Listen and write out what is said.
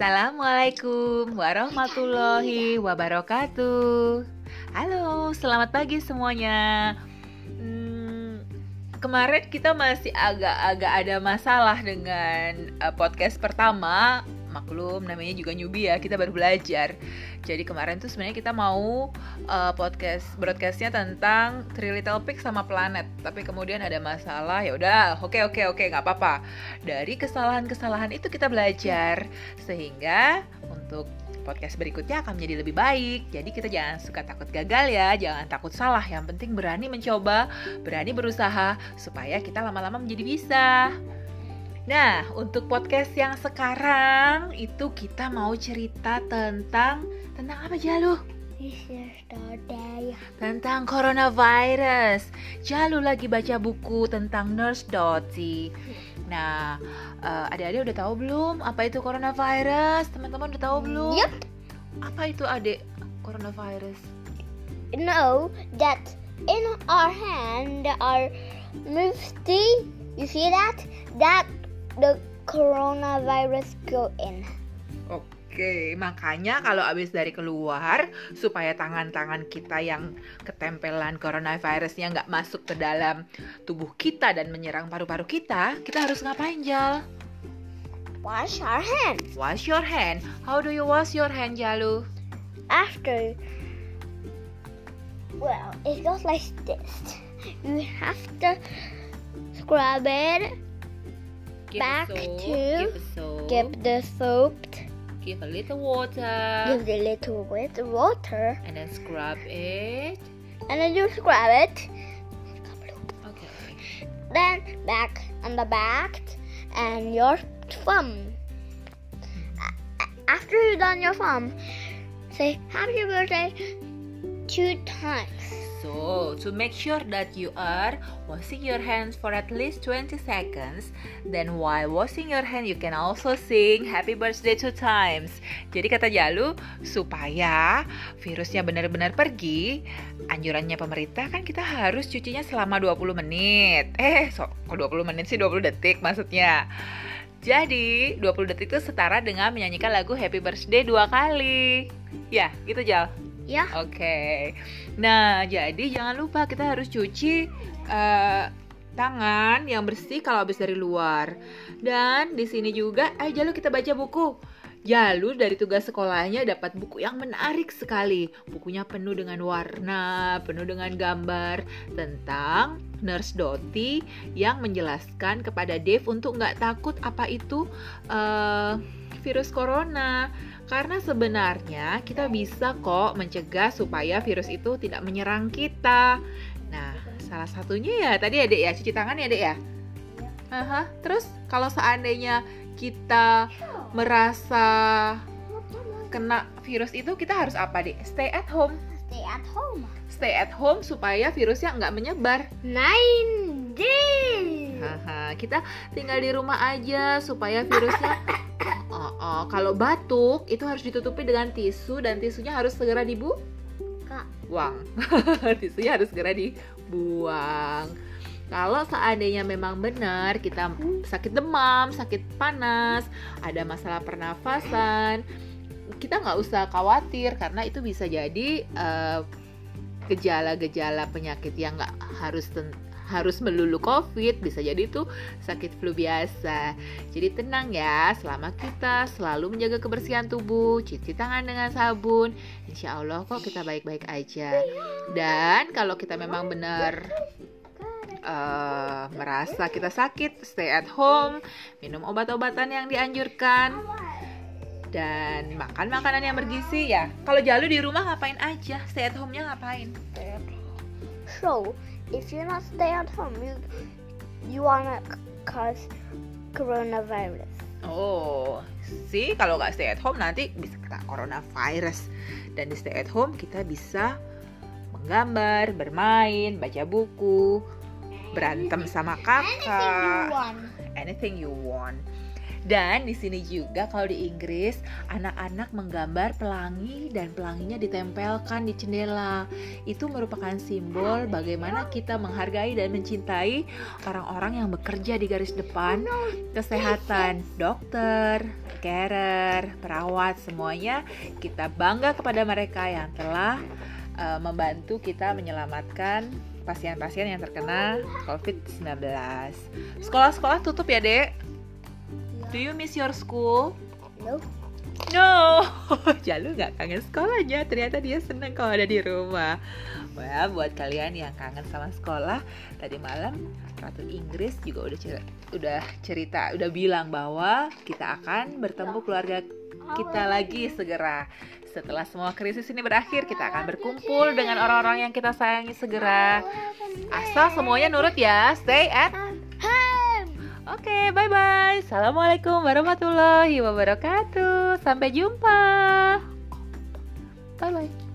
Assalamualaikum warahmatullahi wabarakatuh. Halo, selamat pagi semuanya. Hmm, kemarin kita masih agak-agak ada masalah dengan uh, podcast pertama maklum namanya juga newbie ya kita baru belajar jadi kemarin tuh sebenarnya kita mau uh, podcast broadcastnya tentang Three Little Pigs sama Planet tapi kemudian ada masalah ya udah oke oke oke nggak apa-apa dari kesalahan-kesalahan itu kita belajar sehingga untuk podcast berikutnya akan menjadi lebih baik. Jadi kita jangan suka takut gagal ya, jangan takut salah. Yang penting berani mencoba, berani berusaha supaya kita lama-lama menjadi bisa. Nah, untuk podcast yang sekarang itu kita mau cerita tentang tentang apa Jalu? Tentang coronavirus. Jalu lagi baca buku tentang Nurse Dottie. Nah, uh, adik-adik udah tahu belum apa itu coronavirus? Teman-teman udah tahu belum? Yep. Apa itu adik coronavirus? Know that in our hand are mufti. You see that? That the coronavirus go in. Oke, makanya kalau abis dari keluar supaya tangan-tangan kita yang ketempelan coronavirusnya nggak masuk ke dalam tubuh kita dan menyerang paru-paru kita, kita harus ngapain, Jal? Wash our hands. Wash your hand. How do you wash your hand, Jalu? After, well, it goes like this. You have to scrub it Give back soap, to give soap, give the soap, give a little water, give the little bit water, and then scrub it. and then you scrub it. Okay. Then back on the back and your thumb. After you've done your thumb, say happy birthday two times. So, to make sure that you are washing your hands for at least 20 seconds, then while washing your hand you can also sing happy birthday two times. Jadi kata Jalu, supaya virusnya benar-benar pergi, anjurannya pemerintah kan kita harus cucinya selama 20 menit. Eh, so, kok 20 menit sih 20 detik maksudnya. Jadi, 20 detik itu setara dengan menyanyikan lagu Happy Birthday dua kali. Ya, gitu Jal. Ya. Oke. Nah, jadi jangan lupa kita harus cuci eh, tangan yang bersih kalau habis dari luar. Dan di sini juga, eh Jalu kita baca buku. Jalu dari tugas sekolahnya dapat buku yang menarik sekali. Bukunya penuh dengan warna, penuh dengan gambar tentang Nurse Dottie yang menjelaskan kepada Dave untuk nggak takut apa itu eh, virus corona. Karena sebenarnya kita bisa kok mencegah supaya virus itu tidak menyerang kita. Nah, salah satunya ya tadi adek ya cuci tangan ya adek ya. Aha, terus kalau seandainya kita merasa kena virus itu kita harus apa dek? Stay at home. Stay at home. Stay at home supaya virusnya nggak menyebar. Nine days. Haha, kita tinggal di rumah aja supaya virusnya Oh, oh, kalau batuk itu harus ditutupi dengan tisu dan tisunya harus segera dibuang. Tisunya harus segera dibuang. Kalau seandainya memang benar kita sakit demam, sakit panas, ada masalah pernafasan, kita nggak usah khawatir karena itu bisa jadi eh, gejala-gejala penyakit yang nggak harus harus melulu COVID, bisa jadi itu sakit flu biasa. Jadi tenang ya, selama kita selalu menjaga kebersihan tubuh, cuci tangan dengan sabun, insya Allah kok kita baik-baik aja. Dan kalau kita memang benar eh, merasa kita sakit, stay at home, minum obat-obatan yang dianjurkan, dan makan makanan yang bergizi ya. Kalau Jalu di rumah ngapain aja? Stay at home-nya ngapain? So, if you're not stay at home, you you wanna cause coronavirus. Oh, sih kalau nggak stay at home nanti bisa kena coronavirus. Dan di stay at home kita bisa menggambar, bermain, baca buku, berantem sama Anything you kakak, want. anything you want. Dan di sini juga kalau di Inggris, anak-anak menggambar pelangi dan pelanginya ditempelkan di jendela. Itu merupakan simbol bagaimana kita menghargai dan mencintai orang-orang yang bekerja di garis depan kesehatan, dokter, carer, perawat, semuanya kita bangga kepada mereka yang telah uh, membantu kita menyelamatkan pasien-pasien yang terkena COVID-19. Sekolah-sekolah tutup ya, Dek? Do you miss your school? No. No, Jalu nggak kangen sekolahnya. Ternyata dia seneng kalau ada di rumah. Well, buat kalian yang kangen sama sekolah, tadi malam Ratu Inggris juga udah cerita, udah cerita, udah bilang bahwa kita akan bertemu keluarga kita lagi segera. Setelah semua krisis ini berakhir, kita akan berkumpul dengan orang-orang yang kita sayangi segera. Asal semuanya nurut ya. Stay at home. Oke, okay, bye-bye. Assalamualaikum warahmatullahi wabarakatuh. Sampai jumpa. Bye-bye.